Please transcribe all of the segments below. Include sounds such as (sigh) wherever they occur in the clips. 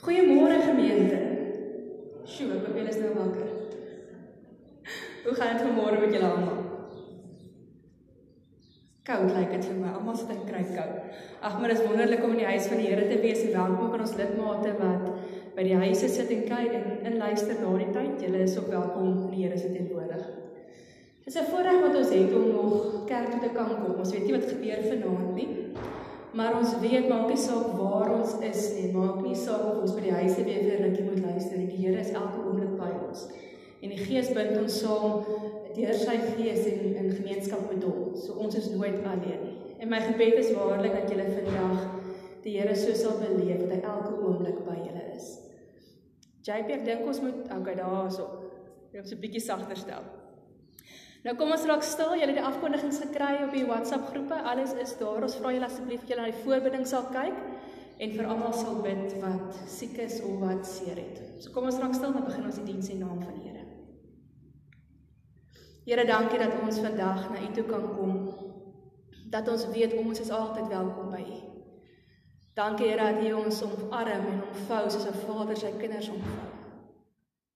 Goeiemôre gemeente. Sjoe, ek hoop julle is nou wakker. Hoe gaan dit vanmôre met julle almal? Koud lyk dit vir my. Almal sit in kry koud. Ag, maar dit is wonderlik om in die huis van die Here te wees. Welkom ook aan ons lidmate wat by die huise sit en kyk en in luister na die tyd. Julle is ook welkom in die Here se teenwoordigheid. Dis 'n voorreg wat ons het om nog kerk toe te kan kom. Ons weet nie wat gebeur vanaand nie. Maar ons weet maak nie saak waar ons is nie, maak nie saak of ons by die huise weer vir rukkie moet luister nie. Die Here is elke oomblik by ons. En die Gees bind ons saam deur sy Gees in in gemeenskap met hom. So ons is nooit alleen nie. En my gebed is waarlik dat julle vandag die Here so sal beleef dat hy elke oomblik by julle is. JP, ek dink ons moet okay daarso. Ek moet 'n bietjie sagter stel. Nou kom ons raak stil. Julle het die afkondigings gekry op die WhatsApp groepe. Alles is daar. Ons vra julle asseblief dat julle na die voorbidding sal kyk en vir almal sal bid wat siek is of wat seer het. So kom ons raak stil en begin ons die diens in naam van die Here. Here, dankie dat ons vandag na U toe kan kom. Dat ons weet ons is altyd welkom by U. Dankie Here dat U ons omarm en omvou soos 'n vader sy kinders omvou.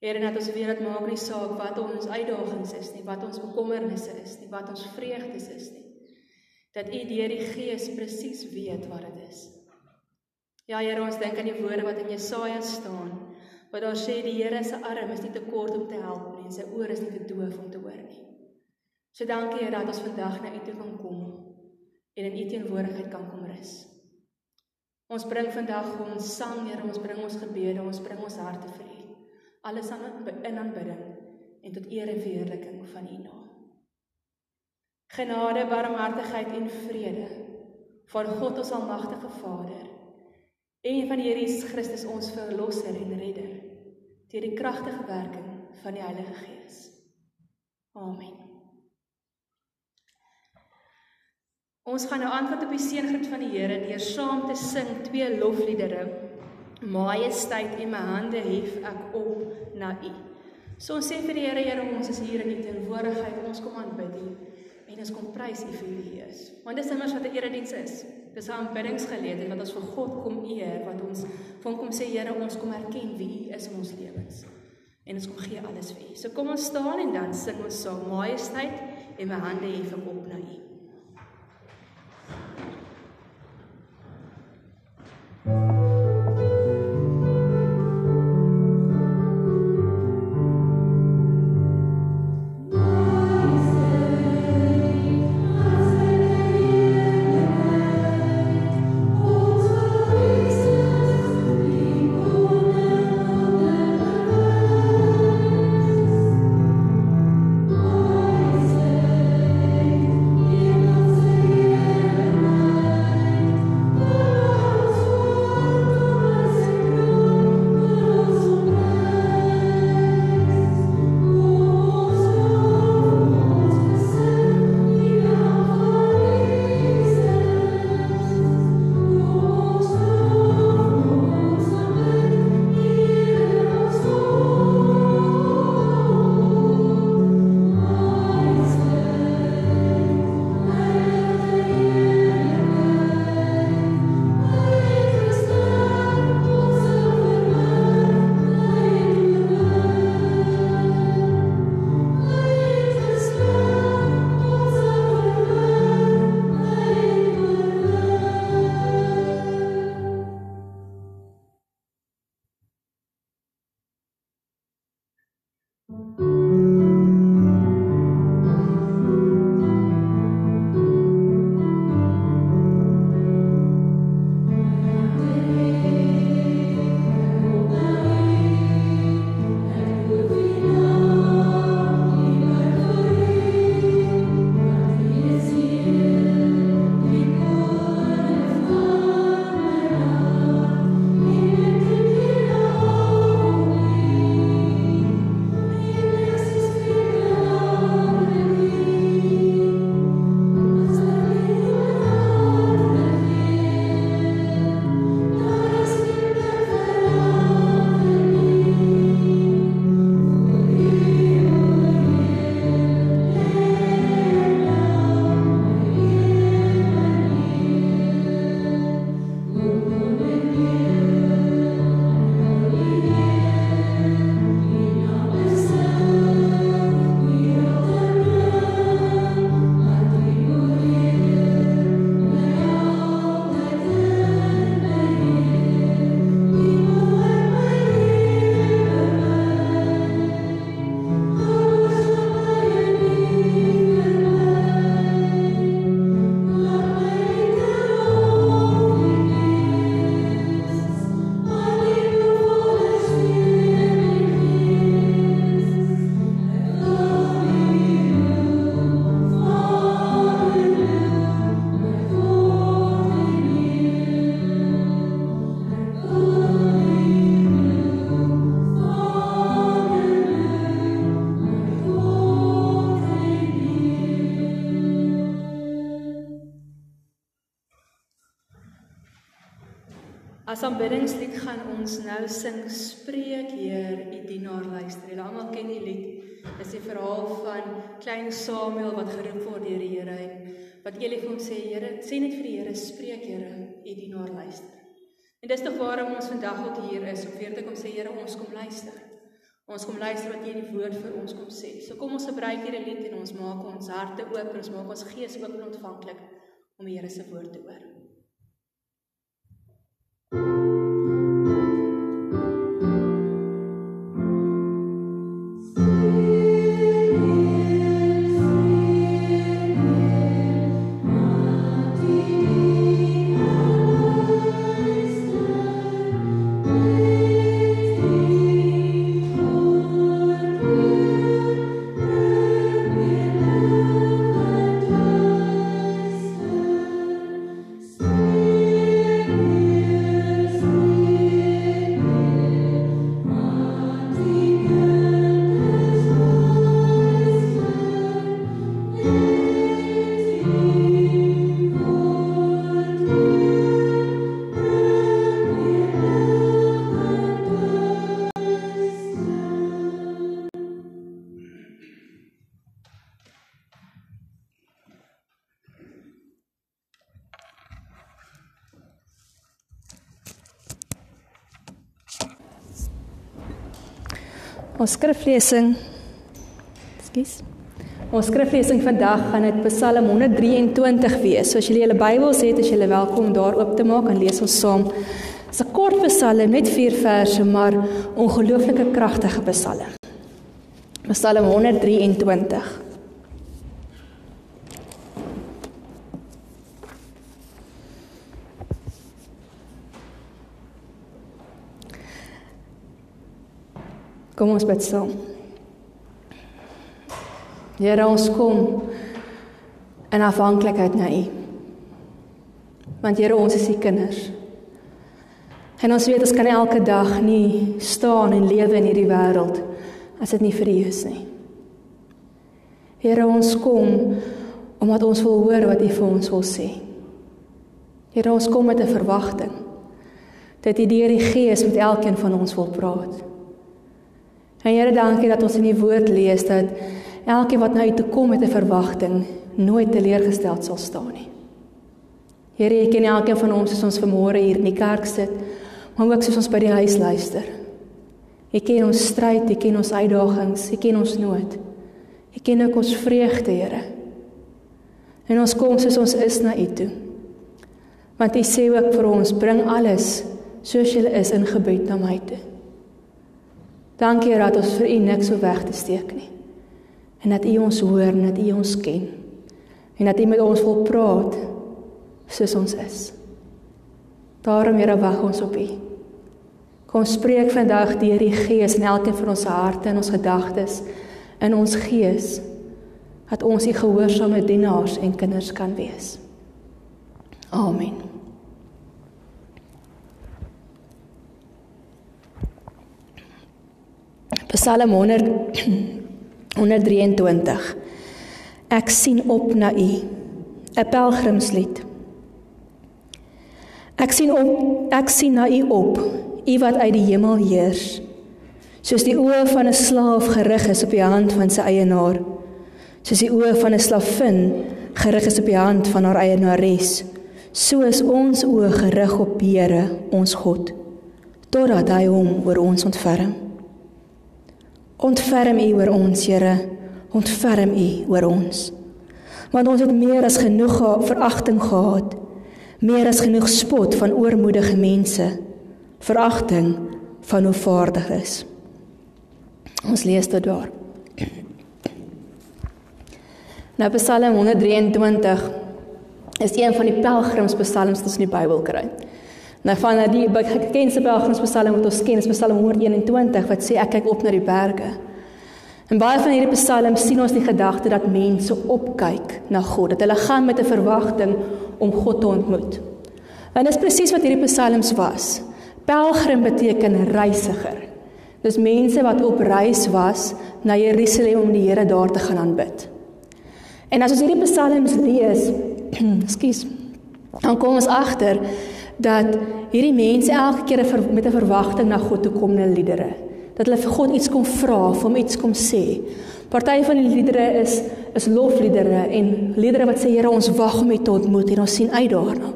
Here net ons weet dit maak nie saak wat ons uitdagings is nie, wat ons bekommernisse is nie, wat ons vreugdes is nie. Dat U deur die Gees presies weet wat dit is. Ja Here, ons dink aan die woorde wat in Jesaja staan, wat daar sê die Here se arm is nie te kort om te help nie en sy oor is nie te doof om te hoor nie. So dankie Here dat ons vandag na U toe kan kom en in U teenwoordigheid kan kom rus. Ons bring vandag ons sang, Here, ons bring ons gebede, ons bring ons harte vir U alles aan in aanbidding en tot eer en verheerliking van U naam. Genade, barmhartigheid en vrede van God ons almagtige Vader en van die Here Jesus Christus ons verlosser en redder deur die kragtige werking van die Heilige Gees. Amen. Ons gaan nou antwoord op die seëngroet van die Here deur saam te sing twee lofliedere Majesteit en my hande hef ek op na U. So ons sê vir die Here, Here, ons is hier in U teenwoordigheid. Ons kom aanbid U en ons kom prys U vir wie U is. Want dis immers wat 'n erediens is. Dis 'n aanbiddingsgeleentheid wat ons vir God kom eer, wat ons vir hom kom sê, Here, ons kom erken wie U is in ons lewens. En ons kom gee alles vir U. So kom ons staan en dan sing ons saam Majesteit en my hande hef ek op na U. Thank As aanbiddingslied gaan ons nou sing Spreek Heer, u dienaar luister. Julle almal ken die lied. Dit is die verhaal van klein Samuel wat geroep word deur die Here en wat Eli vir hom sê, Here, sê net vir die Here, spreek Here, u dienaar luister. En dis tog waarom ons vandag ook hier is om weer te kom sê, Here, ons kom luister. Ons kom luister wat jy in die woord vir ons kom sê. So kom ons gebruik hierdie lied en ons maak ons harte oop en ons maak ons gees oop en ontvanklik om die Here se woord te hoor. Thank you. Ons skriflesing Skus. Ons skriflesing vandag gaan dit Psalm 123 wees. So as julle julle Bybels het, is julle welkom daar oop te maak en lees ons saam. Dit is 'n kort Psalm, net 4 verse, maar ongelooflike kragtige Psalm. Psalm 123. Kom ons bid saam. Here ons kom in afhanklikheid na U. Want Here ons is U kinders. En ons weet ons kan elke dag nie staan en lewe in hierdie wêreld as dit nie vir U is nie. Here ons kom omdat ons wil hoor wat U vir ons wil sê. Here ons kom met 'n verwagting dat U deur die Gees met elkeen van ons wil praat. En Here, dankie dat ons in die woord lees dat elkeen wat na U toe kom met 'n verwagting nooit teleurgesteld sal staan nie. Here, ek ken elkeen van ons as ons vanmôre hier in die kerk sit, maar ook as ons by die huis luister. Ek ken ons stryd, ek ken ons uitdagings, ek ken ons nood. Ek ken ook ons vreugde, Here. En ons kom soos ons is na U toe. Want U sê ook vir ons, bring alles soos jy is in gebed na my toe. Dankie Here dat ons vir U niks so weg te steek nie. En dat U ons hoor en dat U ons ken. En dat U met ons wil praat soos ons is. Daarom Here wag ons op U. Kom spreek vandag deur die Gees in elkeen van ons harte en ons gedagtes in ons gees dat ons U gehoorsame dienaars en kinders kan wees. Amen. Psalm 100 123 (clears throat) Ek sien op na U 'n pelgrimslied. Ek sien op ek sien na U op U wat uit die hemel heers soos die oë van 'n slaaf gerig is op die hand van sy eienaar soos die oë van 'n slavin gerig is op die hand van haar eienares so is ons oë gerig op Here ons God totdat hy hom oor ons ontferm Ontferm U oor ons, Here. Ontferm U oor ons. Want ons het meer as genoeg veragting gehad. Meer as genoeg spot van oormoedige mense. Veragting van hoe vaardig is. Ons lees dit daar. Nou Psalm 123 is een van die pelgrimspsalms wat ons in die Bybel kry. Nou van die bekendste pelgrimspsalm wat ons ken, is Psalm 121 wat sê ek kyk op na die berge. En baie van hierdie psalms sien ons die gedagte dat mense opkyk na God, dat hulle gaan met 'n verwagting om God te ontmoet. En dis presies wat hierdie psalms was. Pelgrim beteken reisiger. Dis mense wat op reis was na Jerusalem om die Here daar te gaan aanbid. En as ons hierdie psalms lees, (clears throat) skus, dan kom ons agter dat hierdie mense elke keer met 'n verwagting na God toe kom in hulle liedere. Dat hulle vir God iets kom vra, vir hom iets kom sê. Party van die liedere is is lofliedere en liedere wat sê Here ons wag om U te ontmoet en ons sien uit daarna.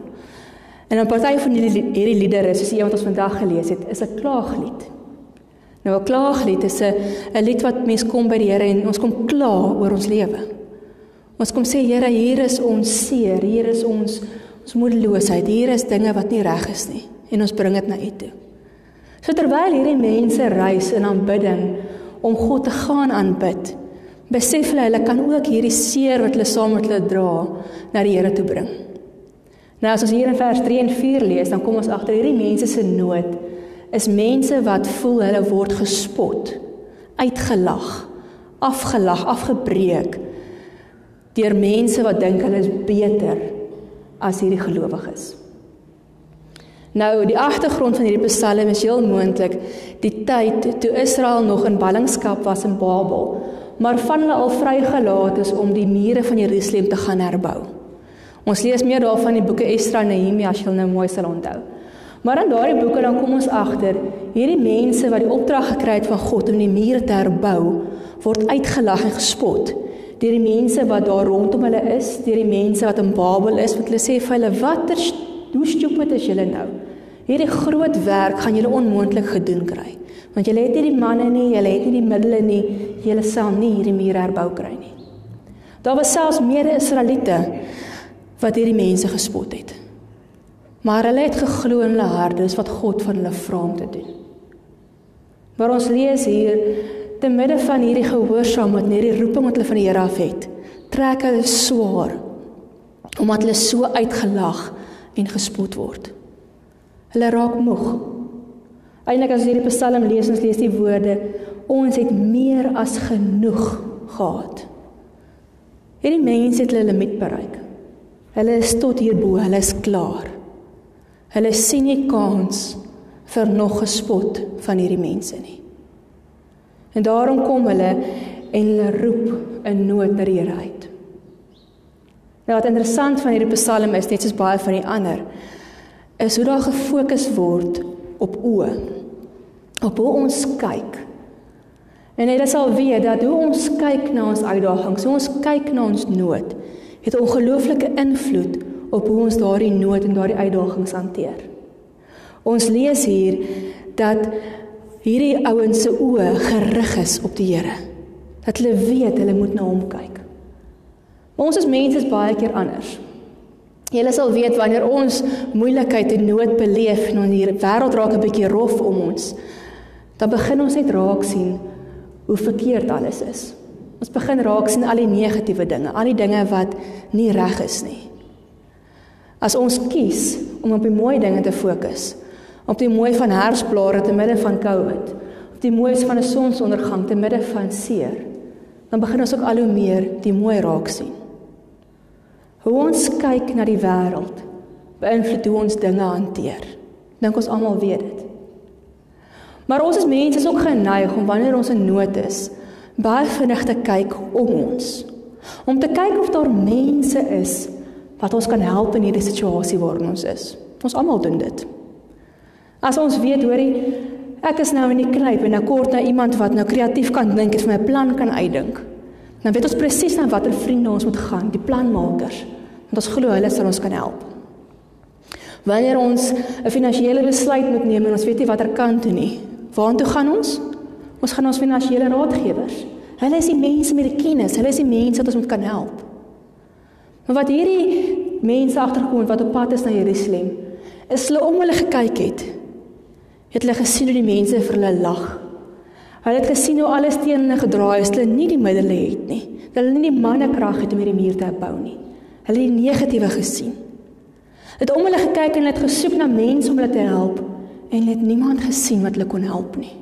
En dan party van hierdie hierdie liedere soos die een wat ons vandag gelees het, is 'n klaaglied. Nou 'n klaaglied is 'n 'n lied wat mense kom by die Here en ons kom kla oor ons lewe. Ons kom sê Here, hier is ons seer, hier is ons ons moedeloosheid, hier is dinge wat nie reg is nie en ons bring dit na U toe. So terwyl hierdie mense reis in aanbidding om God te gaan aanbid, besef hulle hulle kan ook hierdie seer wat hulle saam met hulle dra na die Here toe bring. Nou as ons hier in vers 3 en 4 lees, dan kom ons agter hierdie mense se nood is mense wat voel hulle word gespot, uitgelag, afgelag, afgebreek deur mense wat dink hulle is beter as hierdie gelowiges. Nou, die agtergrond van hierdie Psalm is heel moontlik die tyd toe Israel nog in ballingskap was in Babel, maar van hulle al vrygelaat is om die mure van Jerusalem te gaan herbou. Ons lees meer daarvan in die boeke Esdra en Nehemia as jy nou mooi sal onthou. Maar in daardie boeke dan kom ons agter, hierdie mense wat die opdrag gekry het van God om die mure te herbou, word uitgelag en gespot deur die mense wat daar rondom hulle is, deur die mense wat in Babel is, want hulle sê vir hulle, "Watter hoe stupid is julle nou? Hierdie groot werk gaan julle onmoontlik gedoen kry, want julle het nie die manne nie, julle het nie die middele nie, julle sal nie hierdie mure herbou kry nie." Daar was selfs meer Israeliete wat hierdie mense gespot het. Maar hulle het geglo in hulle harte dis wat God van hulle vra om te doen. Maar ons lees hier te midde van hierdie gehoorsaamheid en hierdie roeping wat hulle van die Here af het, trek hulle swaar omdat hulle so uitgelag en gespot word. Hulle raak moeg. Eindelik as hierdie Psalm lees, ons lees die woorde: Ons het meer as genoeg gehad. Hierdie mense het hulle limiet bereik. Hulle is tot hier bo, hulle is klaar. Hulle sien nie kans vir nog gespot van hierdie mense nie. En daarom kom hulle en hulle roep in nood na die Here uit. Nou wat interessant van hierdie Psalm is, net soos baie van die ander, is hoe daar gefokus word op oë. Op hoe ons kyk. En jy sal weet dat hoe ons kyk na ons uitdagings, hoe ons kyk na ons nood, het 'n ongelooflike invloed op hoe ons daardie nood en daardie uitdagings hanteer. Ons lees hier dat hierdie ouens se oë gerig is op die Here. Dat hulle weet hulle moet na hom kyk. Maar ons as mense is baie keer anders. Julle sal weet wanneer ons moeilikheid en nood beleef en ons hier wêreld raak 'n bietjie rof om ons, dan begin ons net raak sien hoe verkeerd alles is. Ons begin raak sien al die negatiewe dinge, al die dinge wat nie reg is nie. As ons kies om op die mooi dinge te fokus, op die mooi van herfsblare te midde van COVID, op die moois van 'n sonsondergang te midde van seer, dan begin ons ook al hoe meer die mooi raak sien. Hoe ons kyk na die wêreld beïnvloed hoe ons dinge hanteer. Dink ons almal weet dit. Maar ons as mense is ook geneig om wanneer ons in nood is, baie vinnig te kyk om ons. Om te kyk of daar mense is wat ons kan help in hierdie situasie waarin ons is. Ons almal doen dit. As ons weet, hoorie, ek is nou in die knyp en ek kort na iemand wat nou kreatief kan dink en vir my 'n plan kan uitdink. Dan weet ons presies na watter vriende ons moet gaan, die planmakers. Want ons glo hulle sal ons kan help. Wanneer ons 'n finansiële besluit moet neem en ons weet nie watter kant toe nie, waartoe gaan ons? Ons gaan ons finansiële raadgewers. Hulle is die mense met die kennis, hulle is die mense wat ons moet kan help. Maar wat hierdie mense agterkom wat op pad is na Jerusalem, is hulle om hulle gekyk het. Het hulle gesien hoe die mense vir hulle lag. Hulle het gesien hoe alles teen hulle gedraai is, hulle nie die middele het nie. Hulle nie die mannekrag het om hierdie muur te bou nie. Hulle het die negatiewe gesien. Het om hulle gekyk en het gesoek na mense om hulle te help en het niemand gesien wat hulle kon help nie.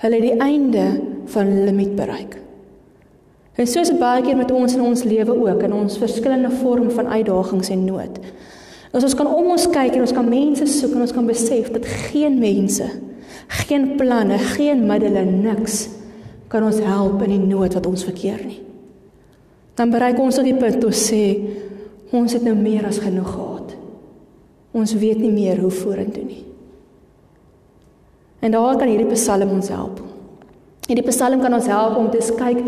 Hulle het die einde van hulle limiet bereik. En soos baie keer met ons in ons lewe ook in ons verskillende vorm van uitdagings en nood. As ons kan om ons kyk en ons kan mense soek en ons kan besef dat geen mense, geen planne, geen middele niks kan ons help in die nood wat ons verkeer nie. Dan bereik ons op die punt om sê ons het nou meer as genoeg gehad. Ons weet nie meer hoe vorentoe nie. En daar kan hierdie Psalm ons help. Hierdie Psalm kan ons help om te kyk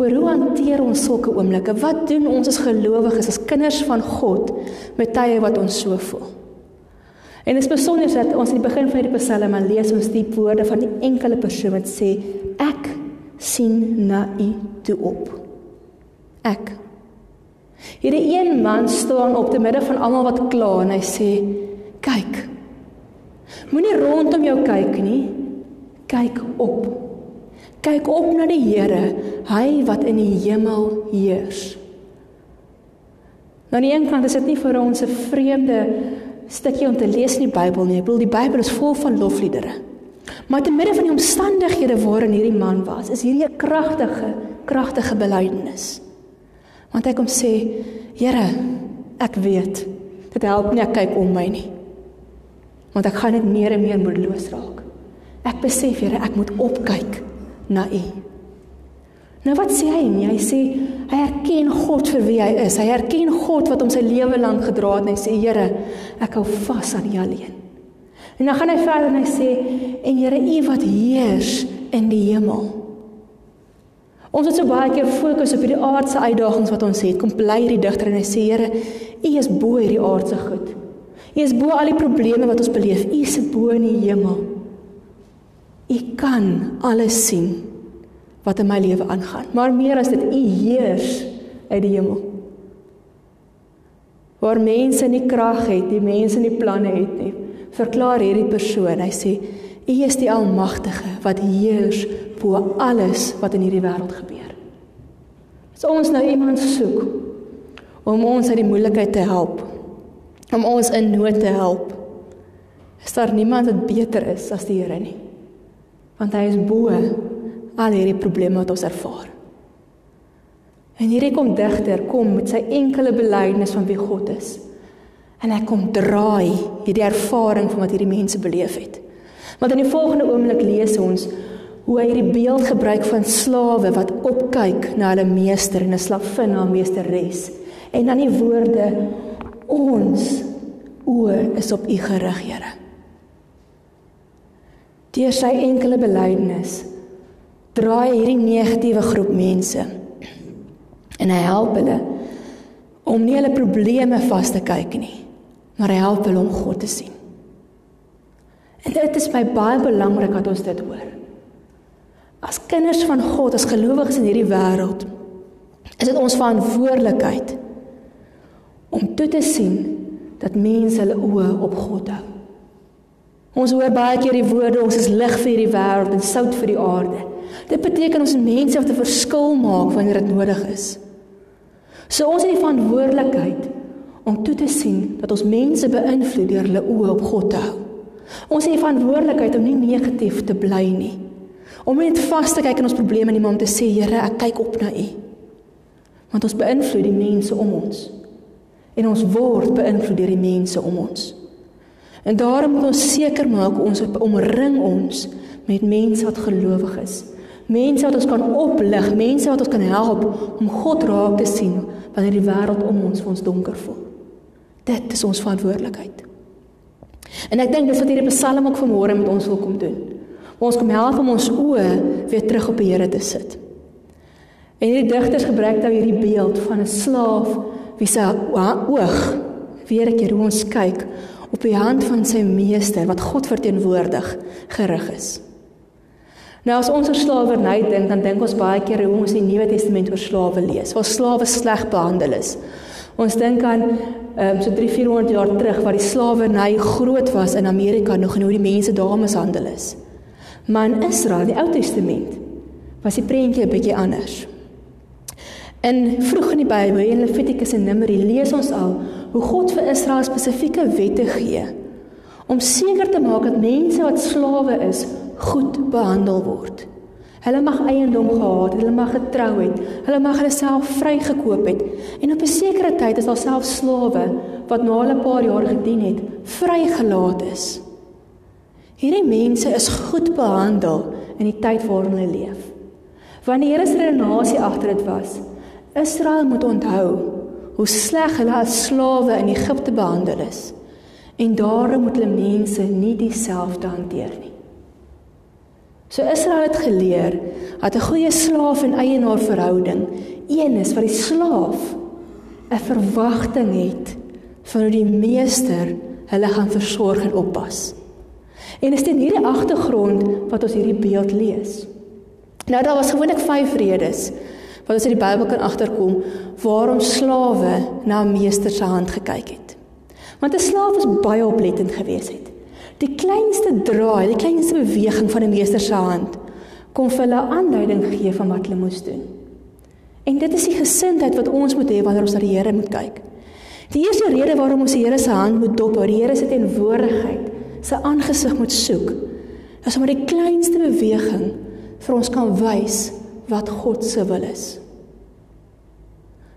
oor hoe hanteer ons sulke oomblikke? Wat doen ons as gelowiges, as kinders van God met tye wat ons so voel? En dit is besonder dat ons in die begin van hierdie Psalm maar lees ons die woorde van die enkele persoon wat sê ek sien na U toe op. Ek. Hierdie een man staan op te midde van almal wat kla en hy sê kyk. Moenie rondom jou kyk nie. Kyk op. Kyk op na die Here, hy wat in die hemel heers. Nou aan die een kant is dit nie vir ons 'n vreemde stukkie om te lees in die Bybel nie. Ek bedoel die Bybel is vol van lofliedere. Maar te midde van die omstandighede waarin hierdie man was, is hierdie 'n kragtige, kragtige belydenis. Want hy kom sê, Here, ek weet dit help nie ek kyk om my nie. Want ek gaan net meer en meer moedeloos raak. Ek besef, Here, ek moet opkyk na U. Nou wat sê hy? Nie? Hy sê hy erken God vir wie hy is. Hy erken God wat hom sy lewe lank gedra het en hy sê Here, ek hou vas aan U alleen. En dan gaan hy verder en hy sê en Here, U wat heers in die hemel. Ons het so baie keer fokus op hierdie aardse uitdagings wat ons het. Kom bly hierdie digter en hy sê Here, U is bo hierdie aardse goed. U is bo al die probleme wat ons beleef. U is bo in die hemel. U kan alles sien wat in my lewe aangaan. Maar meer as dit, U heers uit die hemel. Waar mense nie krag het, die mense nie planne het nie, verklaar hierdie persoon. Hy sê, U is die Almagtige wat heers bo alles wat in hierdie wêreld gebeur. As ons nou iemand soek om ons uit die moeilikheid te help, om ons in nood te help, is daar niemand wat beter is as die Here nie. Want hy is bo al hierdie probleme wat ons ervaar. En hierdie kom digter kom met sy enkele belydenis van wie God is. En hy kom draai hierdie ervaring van wat hierdie mense beleef het. Want in die volgende oomblik lees ons hoe hy hierdie beeld gebruik van slawe wat opkyk na hulle meester en 'n slavin na 'n meesteres. En dan die woorde ons oë is op U gerig, Here. Deur sy enkele belydenis draai hierdie negatiewe groep mense. En hy help hulle om nie hulle probleme vas te kyk nie maar hy help hulle om God te sien. En dit is my baie belangrik dat ons dit hoor. As kinders van God as gelowiges in hierdie wêreld is dit ons verantwoordelikheid om toe te sien dat mense hulle oë op God hou Ons hoor baie keer die woorde ons is lig vir hierdie wêreld en sout vir die aarde. Dit beteken ons mense wat 'n verskil maak wanneer dit nodig is. So ons het die verantwoordelikheid om toe te sien dat ons mense beïnvloed deur hulle oë op God te hou. Ons het die verantwoordelikheid om nie negatief te bly nie. Om net vas te kyk in ons probleme en nie om te sê Here, ek kyk op na U. Want ons beïnvloed die mense om ons. En ons word beïnvloed deur die mense om ons. En daarom moet ons seker maak ons omring ons met mense wat gelowig is. Mense wat ons kan oplig, mense wat ons kan help om God raak te sien wanneer die wêreld om ons vir ons donker voel. Dit is ons verantwoordelikheid. En ek dink dis wat hierdie Psalm ook vanmôre met ons wil kom doen. Ons kom help om ons oë weer terug op die Here te sit. En hierdie digters gebruik nou hierdie beeld van 'n slaaf wie se oog weer 'n keer hoe ons kyk op die hand van sy meester wat God verteenwoordig gerig is. Nou as ons oor slawerny dink, dan dink ons baie keer hoe ons die Nuwe Testament oor slawe lees, waar slawe sleg behandel is. Ons dink aan ehm um, so 3-400 jaar terug waar die slawerny groot was in Amerika nog en hoe die mense daar mishandel is. Maar in Israel, die Ou Testament, was die prentjie 'n bietjie anders. In vroeg in die Bybel, in Levitikus en Numeri, lees ons al hoe God vir Israel spesifieke wette gee om seker te maak dat mense wat slawe is, goed behandel word. Hulle mag eiendom gehad het, hulle mag getrou het, hulle mag hulle self vrygekoop het en op 'n sekere tyd is daar self slawe wat na hulle paar jaar gedien het, vrygelaat is. Hierdie mense is goed behandel in die tyd waarin hulle leef. Wanneer die Here se redenasie agter dit was, Israel moet onthou hoe sleg hulle as slawe in Egipte behandel is En daarom moet hulle mense nie dieselfde hanteer nie. So Israel het geleer dat 'n goeie slaaf en eienaar verhouding een is wat die slaaf 'n verwagting het van hoe die meester hulle gaan versorg en oppas. En is dit hierdie agtergrond wat ons hierdie beeld lees. Nou daar was gewoonlik 5 redes wat ons in die Bybel kan agterkom waarom slawe na 'n meester se hand gekyk het. Want 'n slaaf was baie oplettend geweest het. Die kleinste draai, die kleinste beweging van 'n meester se hand kon vir hulle aanduiding gee van wat hulle moes doen. En dit is die gesindheid wat ons moet hê wanneer ons na die Here moet kyk. Die eerste rede waarom ons die Here se hand moet dophou, die Here se teenwoordigheid, sy aangesig moet soek, is omdat die kleinste beweging vir ons kan wys wat God se wil is.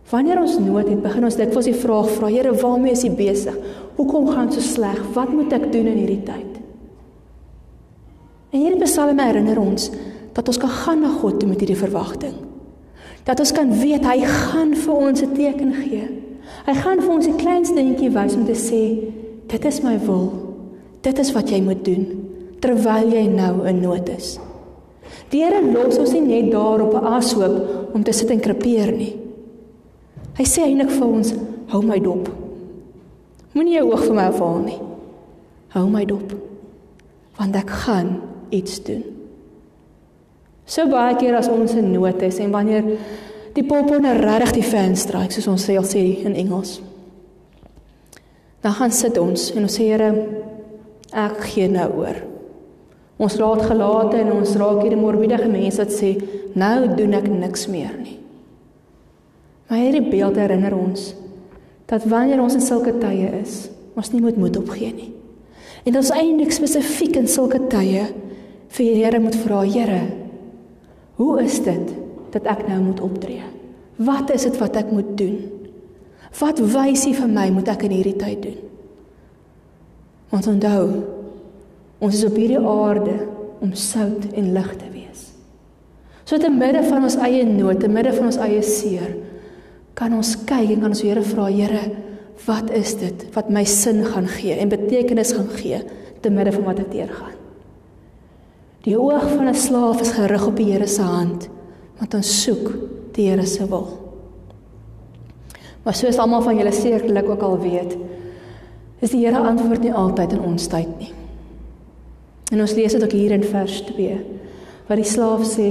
Wanneer ons nood het, begin ons dikwels die vraag vra: Here, waarmee is U besig? Hoekom gaan dit so sleg? Wat moet ek doen in hierdie tyd? En hierdie psalme herinner ons dat ons kan gaan na God toe met hierdie verwagting. Dat ons kan weet hy gaan vir ons 'n teken gee. Hy gaan vir ons 'n klein dingetjie wys om te sê: Dit is my wil. Dit is wat jy moet doen terwyl jy nou in nood is. Die Here los ons nie net daar op 'n ashoop om te sit en krepeer nie. Hy sê eintlik vir ons, hou my dop. Moenie jou oog van my afhaal nie. Hou my dop. Want ek gaan iets doen. So baie keer as ons in nood is en wanneer die popone regtig die fan stryk soos ons sê al sê in Engels. Dan gaan sit ons en ons sê Here, ek gee nou oor. Ons raad gelate en ons raak hierdie morbiede mense wat sê nou doen ek niks meer nie. Maar hierdie beeld herinner ons dat wanneer ons in sulke tye is, ons nie moet moed opgee nie. En ons eintlik spesifiek in sulke tye vir die Here moet vra, Here, hoe is dit dat ek nou moet optree? Wat is dit wat ek moet doen? Wat wys U vir my moet ek in hierdie tyd doen? Want onthou, ons is op hierdie aarde om sout en lig te wees. So te midde van ons eie nood, te midde van ons eie seer, kan ons kyk en kan ons Here vra, Here, wat is dit wat my sin gaan gee en betekenis gaan gee te midde van wat ek deurgaan? Die oog van 'n slaaf is gerig op die Here se hand, want ons soek die Here se wil. Maar soos almal van julle sekerlik ook al weet, is die Here antwoord nie altyd in ons tyd nie. En ons lees dit ook hier in vers 2, waar die slaaf sê,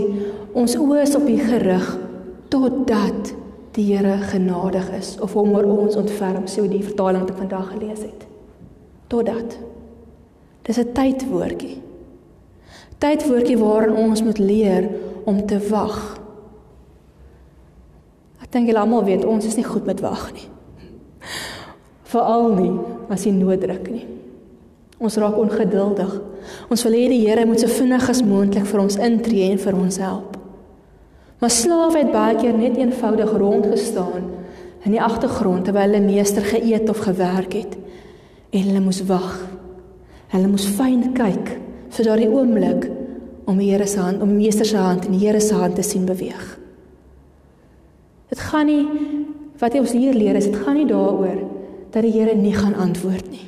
ons oë is op U gerig totdat die Here genadig is of hom oor ons ontferm sê die vertaling wat ek vandag gelees het. Totdat. Dis 'n tydwoordjie. Tydwoordjie waarin ons moet leer om te wag. Ek dink julle almal weet ons is nie goed met wag nie. Veral nie as jy nood druk nie ons raak ongeduldig ons wil hê die Here moet so vinnig as moontlik vir ons intree en vir ons help Maar slawe het baie keer net eenvoudig rondgestaan in die agtergrond terwyl hulle meester geëet of gewerk het en hulle moes wag. Hulle moes fyn kyk vir daardie oomblik om die Here se hand, om die meester se hand in die Here se hand te sien beweeg. Dit gaan nie wat ons hier leer is, dit gaan nie daaroor dat die Here nie gaan antwoord nie.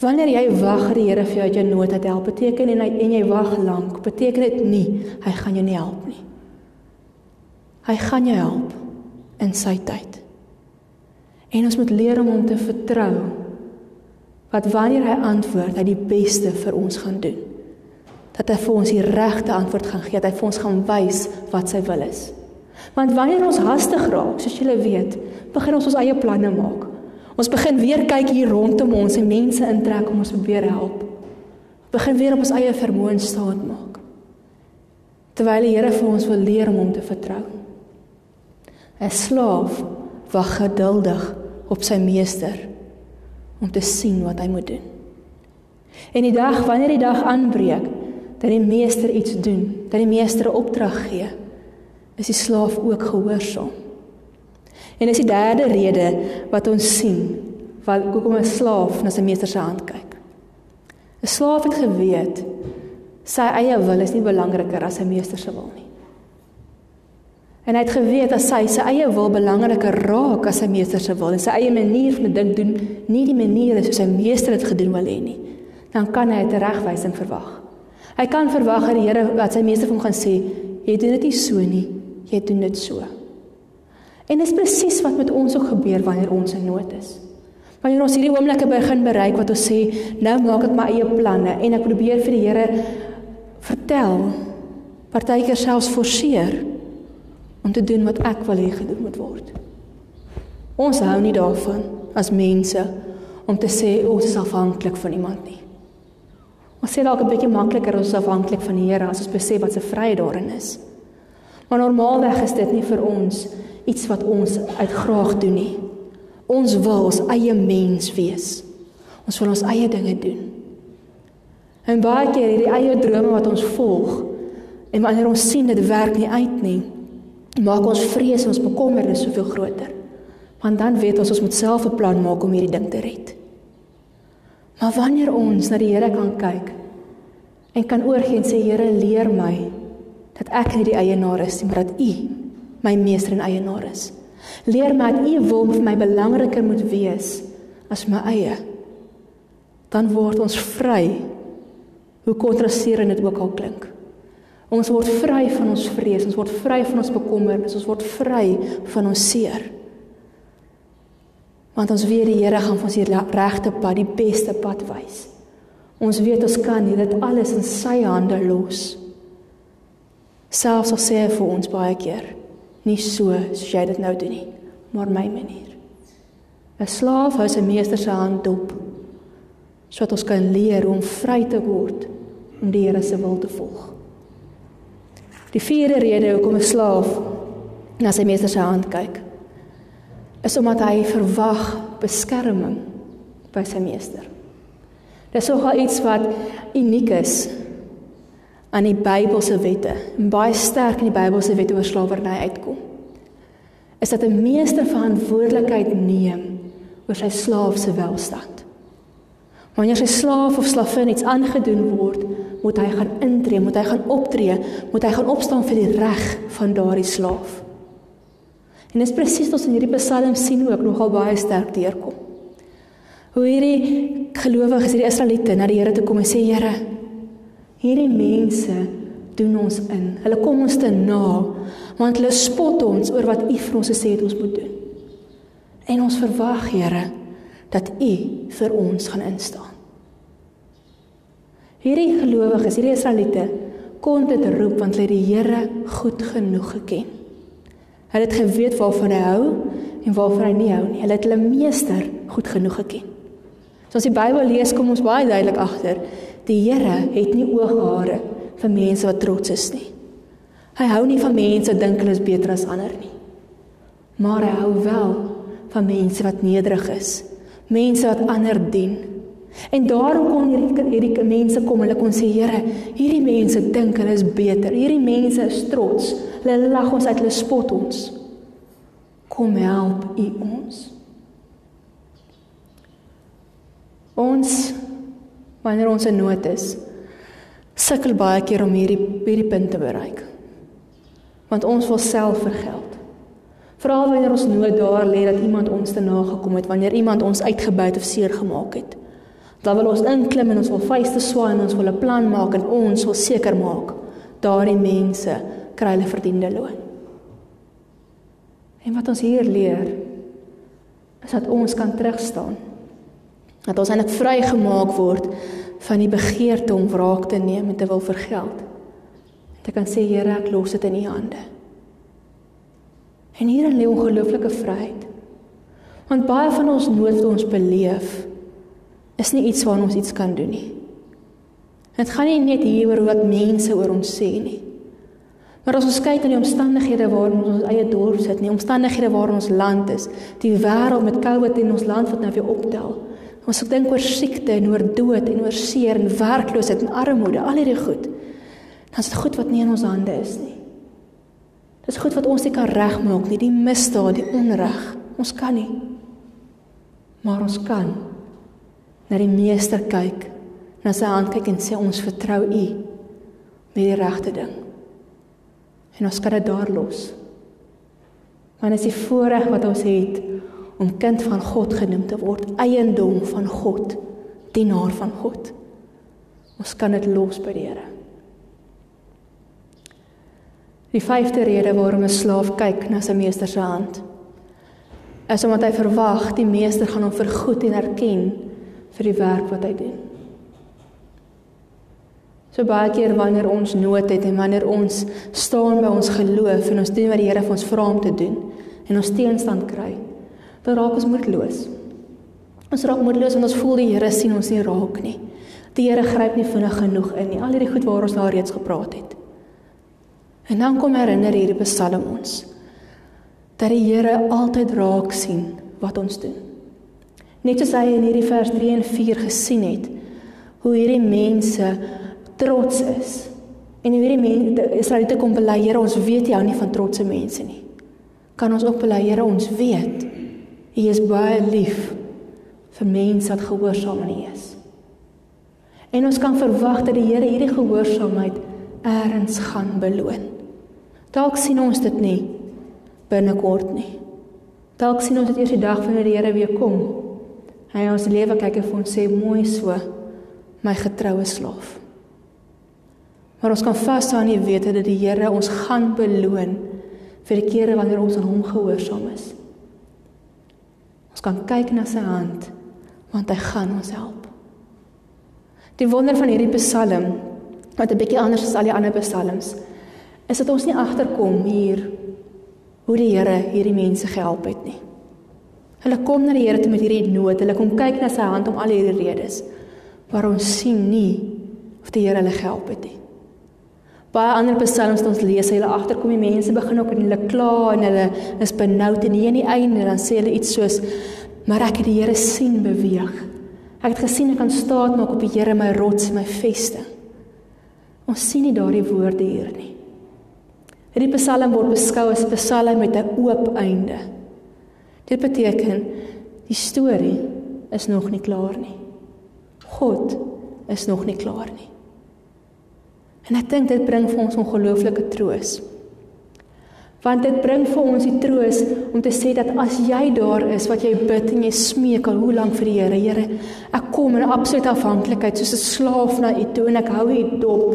Wanneer jy wag dat die Here vir jou uit jou nood help, beteken en hy en jy wag lank, beteken dit nie hy gaan jou nie help nie. Hy gaan jou help in sy tyd. En ons moet leer om hom te vertrou. Wat wanneer hy antwoord, hy die beste vir ons gaan doen. Dat hy vir ons die regte antwoord gaan gee, dat hy vir ons gaan wys wat sy wil is. Want wanneer ons hastig raak, soos julle weet, begin ons ons eie planne maak. Ons begin weer kyk hier rondom ons en mense intrek om ons probeer help. Begin weer op ons eie vermoë staat maak. Terwyl die Here vir ons wil leer om hom te vertrou. 'n slaaf wag geduldig op sy meester om te sien wat hy moet doen. En die dag wanneer die dag aanbreek dat die meester iets doen, dat die meester 'n opdrag gee, is die slaaf ook gehoorsaam. En dis die derde rede wat ons sien wat hoekom 'n slaaf na sy meester se hand kyk. 'n Slaaf het geweet sy eie wil is nie belangriker as sy meester se wil nie. En hy het geweet dat sy sy eie wil belangriker raak as sy meester se wil en sy eie manier van dink doen nie die manier is soos sy meester dit gedoen wil hê nie. Dan kan hy 'n regwysing verwag. Hy kan verwag dat die Here wat sy meester vir hom gaan sê, jy doen dit nie so nie, jy doen dit so. En dit is presies wat met ons ook gebeur wanneer ons in nood is. Wanneer ons hierdie oomblikke begin bereik wat ons sê, nou maak ek my eie planne en ek probeer vir die Here vertel, partykeer selfs forceer om te doen wat ek wil hê gedoen moet word. Ons hou nie daarvan as mense om te sê ons is afhanklik van iemand nie. Ons sê dalk 'n bietjie makliker ons is afhanklik van die Here as ons besef wat se vryheid daarin is. Maar normaalweg is dit nie vir ons iets wat ons uit graag doen nie. Ons wil ons eie mens wees. Ons wil ons eie dinge doen. En baie keer hierdie eie drome wat ons volg en wanneer ons sien dit werk nie uit nie, maak ons vrees en ons bekommernis soveel groter. Want dan weet ons ons moet self 'n plan maak om hierdie ding te red. Maar wanneer ons na die Here kan kyk en kan oorgee en sê Here leer my dat ek nie die eienaar is nie, maar dat U my meester en eienaar is. Leer my dat U wil vir my belangriker moet wees as my eie. Dan word ons vry. Hoe kontrasterend dit ook al klink. Ons word vry van ons vrees, ons word vry van ons bekommernis, ons word vry van ons seer. Want ons weet die Here gaan ons die regte pad, die beste pad wys. Ons weet ons kan dit alles in sy hande los. Selfs al sê hy vir ons baie keer, nie so soos jy dit nou doen nie, maar my manier. 'n Slaaf hou sy meester se hand dop sodat ons kan leer om vry te word om die Here se wil te volg. Die vierde rede hoekom 'n slaaf na sy meester se hand kyk, is omdat hy verwag beskerming by sy meester. Dit is nogal iets wat uniek is aan die Bybelse wette, en baie sterk in die Bybelse wette oor slawerny uitkom. Is dat 'n meester verantwoordelikheid neem oor sy slaaf se welstand. Wanneer sy slaaf of slavin iets aangedoen word, moet hy gaan intree, moet hy gaan optree, moet hy gaan opstaan vir die reg van daardie slaaf. En dit is presies wat ons in hierdie Psalm sien ook nogal baie sterk deurkom. Hoe hierdie gelowiges, hierdie Israeliete na die Here toe kom en sê Here, hierdie mense doen ons in. Hulle kom ons te na want hulle spot ons oor wat U vir ons gesê het ons moet doen. En ons verwag, Here, dat U vir ons gaan instaan. Hierdie gelowiges, hierdie Israeliete kon dit roep want hulle het die Here goed genoeg geken. Hulle het geweet waarvan hy hou en waarvan hy nie hou nie. Hulle het hulle meester goed genoeg geken. So as die Bybel lees, kom ons baie duidelik agter, die Here het nie ooghare vir mense wat trots is nie. Hy hou nie van mense wat dink hulle is beter as ander nie. Maar hy hou wel van mense wat nederig is, mense wat ander dien En daarom kon hierdie hierdie mense kom, hulle kon sê Here, hierdie mense dink hulle is beter. Hierdie mense is trots. Hulle lag ons uit, hulle spot ons. Kom help U ons. Ons wanneer ons in nood is, sukkel baie keer om hierdie hierdie punt te bereik. Want ons wil self vergeld. Veral wanneer ons nood daar lê dat iemand ons te nagekom het, wanneer iemand ons uitgebuit of seer gemaak het. Dan wil ons inklim en ons wil vuiste swaai en ons wil 'n plan maak en ons wil seker maak daardie mense kry hulle verdiende loon. En wat ons hier leer is dat ons kan terugstaan. Dat ons eintlik vrygemaak word van die begeerte om wraak te neem en te wil vergeld. En te kan sê Here, ek los dit in U hande. En hier lê ongelooflike vryheid. Want baie van ons nood wat ons beleef, is nie iets waarna ons iets kan doen nie. Dit gaan nie net hier oor wat mense oor ons sê nie. Maar as ons kyk na die omstandighede waarin ons ons eie dorp sit, die omstandighede waarin ons land is, die wêreld met COVID in ons land wat nou weer optel. Ons dink oor siekte en oor dood en oor seer en werkloosheid en armoede, al hierdie goed. Dan is dit goed wat nie in ons hande is nie. Dis goed wat ons nie kan regmaak nie, die misdaad, die onreg. Ons kan nie. Maar ons kan na die meester kyk, na sy hand kyk en sê ons vertrou U met die regte ding. En ons kan dit daar los. Want dit is die voorreg wat ons het om kind van God genoem te word, eiendom van God, dienaar van God. Ons kan dit los by die Here. Die vyfde rede waarom 'n slaaf kyk na sy meester se hand is omdat hy verwag die meester gaan hom vergoed en erken vir die werk wat hy doen. So baie keer wanneer ons nood het en wanneer ons staan by ons geloof en ons doen wat die Here vir ons vra om te doen en ons teenstand kry, dan raak ons moedeloos. Ons raak moedeloos want ons voel die Here sien ons nie raak nie. Die Here gryp nie vinnig genoeg in nie. Al hierdie goed waaroor ons nou reeds gepraat het. En dan kom herinner hierdie Psalm ons dat die Here altyd raak sien wat ons doen. Net soos hy in hierdie vers 3 en 4 gesien het hoe hierdie mense trots is. En hierdie mense Israeliete kom bely, Here, ons weet jy hou nie van trotse mense nie. Kan ons ook bely, Here, ons weet U is baie lief vir mense wat gehoorsaam aan U is. En ons kan verwag dat die Here hierdie gehoorsaamheid eers gaan beloon. Dalk sien ons dit nie binnekort nie. Dalk sien ons dit eers die dag wanneer die Here weer kom. Hy ons lewe kyk en vir ons sê mooi so, my getroue slaaf. Maar ons kan vashou en weet dat die Here ons gaan beloon vir die kere wanneer ons aan hom gehoorsaam is. Ons kan kyk na sy hand want hy gaan ons help. Die wonder van hierdie Psalm wat 'n bietjie anders is as al die ander psalms is dat ons nie agterkom hier hoe die Here hierdie mense gehelp het nie. Hulle kom na die Here toe met hierdie nood. Hulle kom kyk na sy hand om al hierdie redes. Maar ons sien nie of die Here hulle gehelp het nie. Baie ander psalms ons lees, hulle agterkom die mense begin ook en hulle kla en hulle is benoud en hier aan die einde dan sê hulle iets soos maar ek het die Here sien beweeg. Ek het gesien ek kan staat maak op die Here my rots en my vesting. Ons sien nie daardie woorde hier nie. Hierdie Psalm word beskou as 'n Psalm met 'n oop einde. Dit beteken die storie is nog nie klaar nie. God is nog nie klaar nie. En ek dink dit bring vir ons ongelooflike troos. Want dit bring vir ons die troos om te sê dat as jy daar is wat jy bid en jy smeek al hoe lank vir die Here, Here, ek kom in absolute afhanklikheid soos 'n slaaf na U toe en ek hou U dop.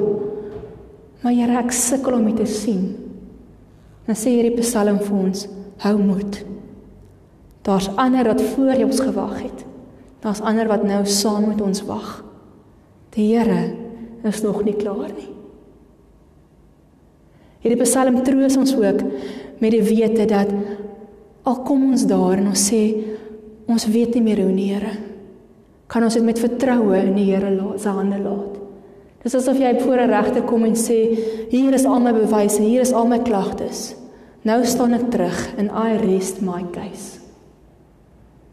Maar Here, ek sukkel om U te sien. Dan sê hierdie Psalm vir ons: Hou moed. Daar's ander wat voor jou ons gewag het. Daar's ander wat nou saam met ons wag. Die Here is nog nie klaar nie. Hierdie Psalm troos ons ook met die wete dat al kom ons daar en ons sê ons weet nie meer hoe nie, Here. Kan ons dit met vertroue in die Here se hande laat? Dis asof jy voor 'n regter kom en sê, hier is al my bewyse, hier is al my klagtes. Nou staan ek terug in I rest my case.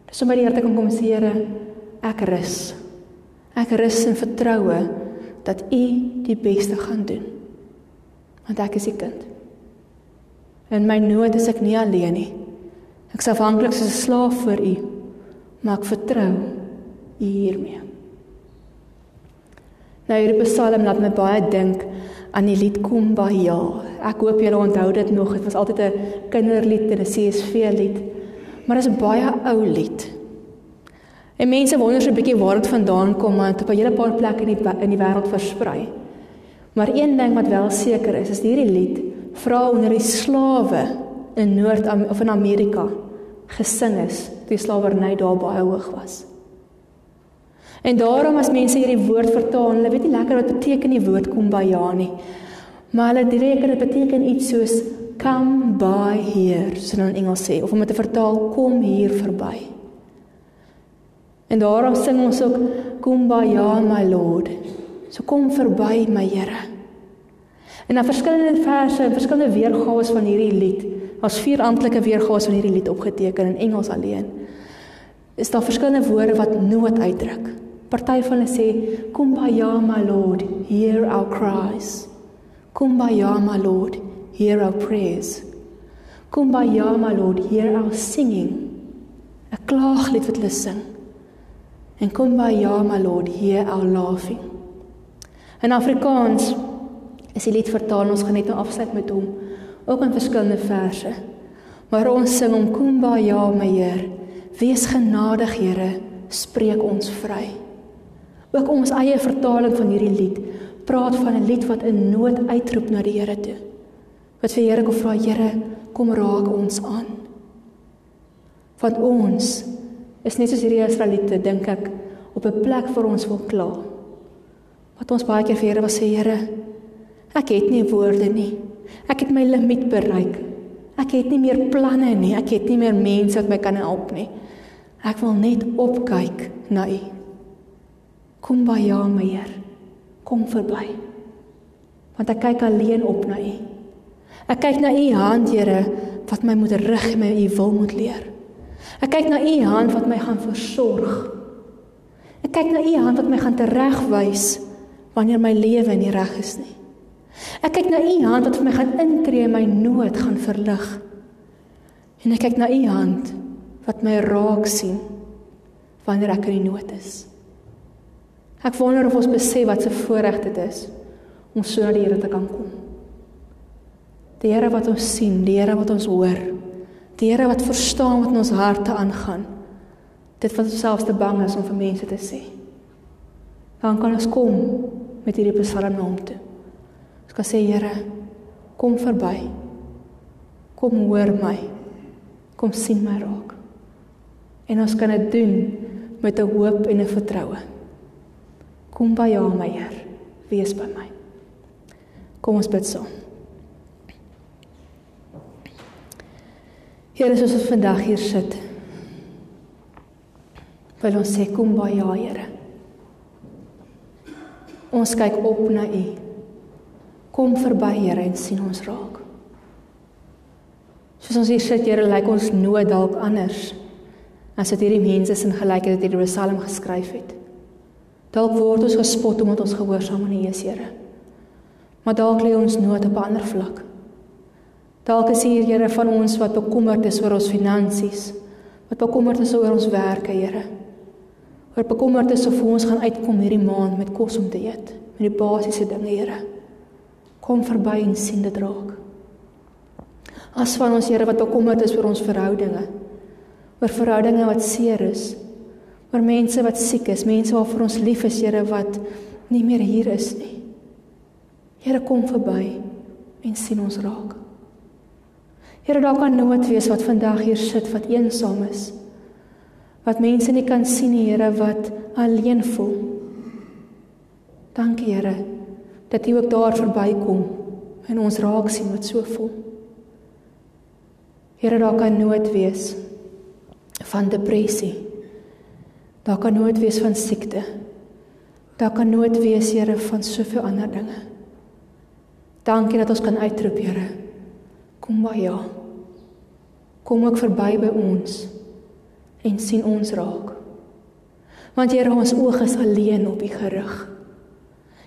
Dis om by die Here te kom kom sê, Here, ek rus. Ek rus in vertroue dat U die beste gaan doen. Want ek is U kind. In my nood is ek nie alleen nie. Ek is afhanklik soos 'n slaaf vir U, maar ek vertrou U hiermee. Nou hierdie Psalm laat my baie dink aan die lied Kom by Ja. Ek hoop julle onthou dit nog. Dit was altyd 'n kinderlied en 'n CSV lied. Maar dit is 'n baie ou lied. En mense wonder so 'n bietjie waar dit vandaan kom, want dit op 'n hele paar plekke in die in die wêreld versprei. Maar een ding wat wel seker is, is hierdie lied vra onder die slawe in Noord of in Amerika gesing is toe slawerny daar baie hoog was. En daarom as mense hierdie woord vertaal, hulle weet nie lekker wat beteken die woord kom by ja nie. Maar hulle direk dit beteken iets soos come by here, so in Engels sê of om dit te vertaal kom hier verby. En daarom sing ons ook ja my lord. So kom verby my Here. En dan verskillende verse en verskillende weergawe van hierdie lied. Daar's vier amptelike weergawe van hierdie lied opgeteken in Engels alleen. Is daar verskillende woorde wat nood uitdruk. Party van hulle sê kom by Ja my Lord, hear our cries. Kom by Ja my Lord, hear our prayers. Kom by Ja my Lord, hear our singing. 'n Klaaglied wat hulle sing. En kom by Ja my Lord, hear our laughing. In Afrikaans is die lied vertaal ons gaan net nou afsluit met hom ook in verskillende verse. Maar ons sing om kumbaya, my Heer. Wees genadig, Here, spreek ons vry. Ook ons eie vertaling van hierdie lied praat van 'n lied wat in nood uitroep na die Here toe. Wat vir Here kom vra, Here, kom raak ons aan. Want ons is net soos hierdie Israeliete, dink ek, op 'n plek vir ons wil kla. Wat ons baie keer vir Here wil sê, Here, ek het nie woorde nie. Ek het my limiet bereik. Ek het nie meer planne nie. Ek het nie meer mense wat my kan help nie. Ek wil net opkyk na U. Kom by Ja, my Heer. Kom verby. Want ek kyk alleen op na U. Ek kyk na U hand, Here, wat my moet rig en my U wil moet leer. Ek kyk na U hand wat my gaan versorg. Ek kyk na U hand wat my gaan teregwys wanneer my lewe nie reg is nie. Ek kyk na U hand wat vir my gaan intree en my nood gaan verlig. En ek kyk na U hand wat my raak sien wanneer ek in die nood is. Ek wonder of ons besef wat 'n voorreg dit is om so na die Here te kan kom. Die Here wat ons sien, die Here wat ons hoor, die Here wat verstaan wat in ons harte aangaan. Dit wat ons selfs te bang is om vir mense te sê. Dan kan ons kom met hierdie psalm na hom toe. Ons kan sê Here, kom verby. Kom hoor my. Kom sien my raak. En ons kan dit doen met 'n hoop en 'n vertroue. Kom by jou, my Heer. Wees by my. Kom ons bid saam. Here, soos ons vandag hier sit, wil ons sê kom by jou, Here. Ons kyk op na U. Kom verby Here en sien ons raak. Soos ons hier sit, Here, lyk ons nood dalk anders as dit hierdie mense in gelykheid het die Psalm geskryf het. Dalk word ons gespot omdat ons gehoorsaam aan U is, Here. Maar dalk lê ons nood op 'n ander vlak. Dalk is hier Here van ons wat bekommerd is oor ons finansies, wat bekommerd is oor ons werke, Here. Wat bekommerd is of ons gaan uitkom hierdie maand met kos om te eet, met die basiese dinge, Here kom verby en sien dit raak. As van ons Here wat bekommerd is oor ons verhoudinge, oor verhoudinge wat seer is, oor mense wat siek is, mense waarvoor ons lief is, Here wat nie meer hier is nie. Here kom verby en sien ons raak. Here daar kan nood wees wat vandag hier sit wat eensaam is. Wat mense nie kan sien nie, Here wat alleen voel. Dankie Here dat U ook daar verbykom en ons raak sien met so vol. Here, daar kan nood wees van depressie. Daar kan nood wees van siekte. Daar kan nood wees, Here, van soveel ander dinge. Dankie dat ons kan uitroep, Here. Kom by Ja. Kom ook verby by ons en sien ons raak. Want Here, ons oog is alleen op U gerig.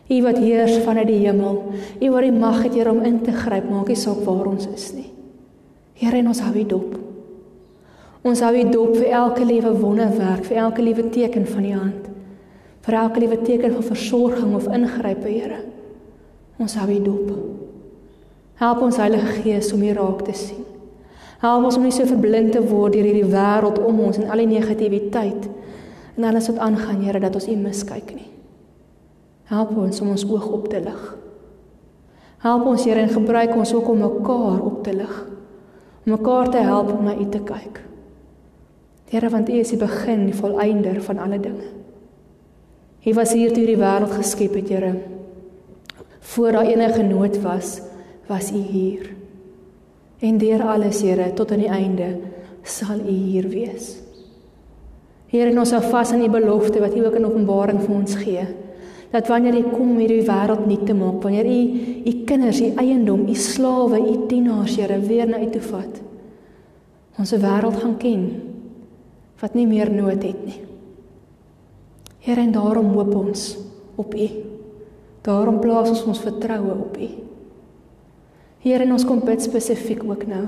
U wat heers vanuit die hemel, U wat die mag het Here om in te gryp, maak nie saak waar ons is nie. Here, en ons hou U dop. Ons hou U dop vir elke liewe wonderwerk, vir elke liewe teken van U hand. Vir elke liewe teken van versorging of ingrype, Here. Ons hou U dop. Help ons Heilige Gees om U raak te sien. Help ons om nie so verblind te word deur hierdie wêreld om ons en al die negativiteit en alles wat aangaan, Here, dat ons U miskyk nie. Help ons om ons oog op te lig. Help ons Here en gebruik ons ook om mekaar op te lig. Om mekaar te help om na U te kyk. Here, want U is die begin, die volëinder van alle dinge. U was hier toe die wêreld geskep het, Here. Voor daar enige nood was, was U hier. En deur alles, Here, tot aan die einde sal U hier wees. Here, ons hou vas aan U belofte wat U ook in Openbaring vir ons gee dat wanneer U kom om hierdie wêreld nuut te maak, wanneer U U kinders, U eiendom, U slawe, U dienaars, Here, weer na U toe vat, ons 'n wêreld gaan ken wat nie meer nood het nie. Here, en daarom hoop ons op U. Daarom plaas ons ons vertroue op U. Here, en ons kom bid spesifiek ook nou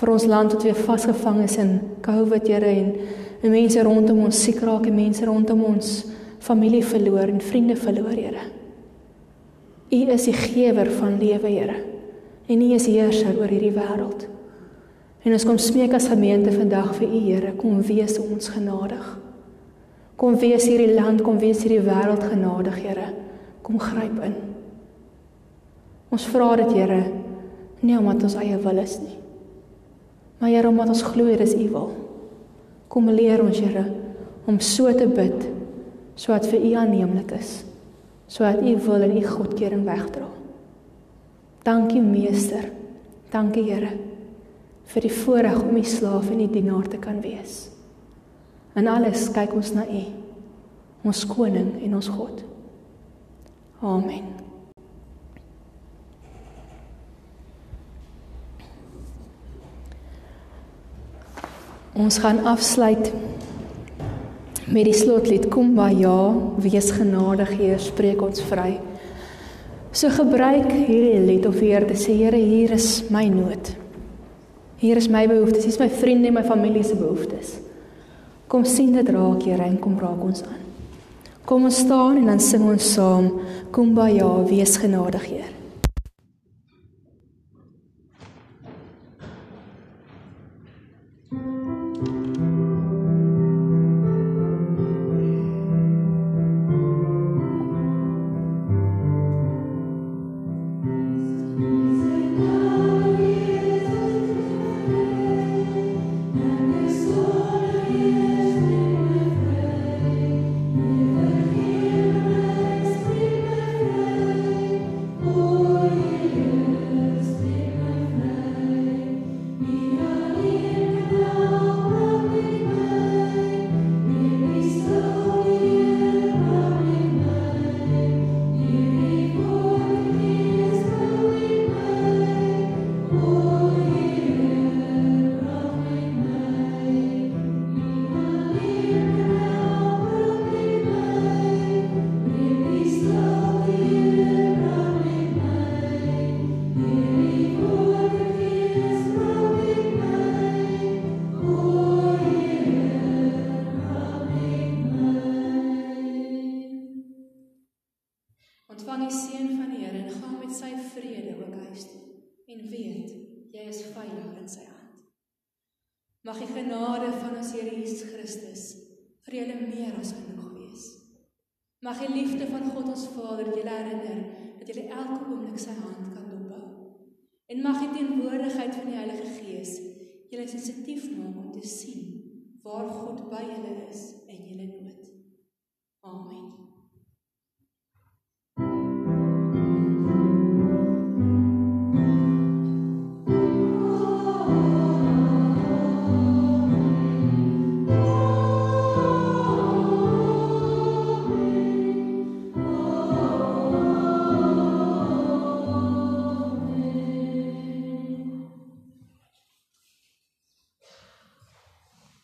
vir ons land wat weer vasgevang is in COVID, Here, en, en mense rondom ons siek raak en mense rondom ons familie verloor en vriende verloor, Here. U is die gewer van lewe, Here. En U is heerser oor hierdie wêreld. En ons kom smeek as gemeente vandag vir U Here, kom wees ons genadig. Kom wees hierdie land, kom wees hierdie wêreld genadig, Here. Kom gryp in. Ons vra dit, Here, nie omdat ons eie wil is nie. Maar Here, omdat ons glo dit is U wil. Kom leer ons, Here, om so te bid sodat vir U aanneemlik is, sodat U wil en U goedkeuring wegdra. Dankie Meester. Dankie Here vir die voorreg om U slaaf en U dienaar te kan wees. In alles kyk ons na U, ons koning en ons God. Amen. Ons gaan afsluit met die slotlied Kom by ja, wees genadig, Heer, spreek ons vry. So gebruik hierdie lied of weer te sê Here, hier is my nood. Hier is my behoeftes, hier is my vriende en my familie se behoeftes. Kom sien dit raak, Here, en kom raak ons aan. Kom ons staan en dan sing ons saam, Kom by ja, wees genadig, Heer. Waar God by julle is in julle nood. Amen.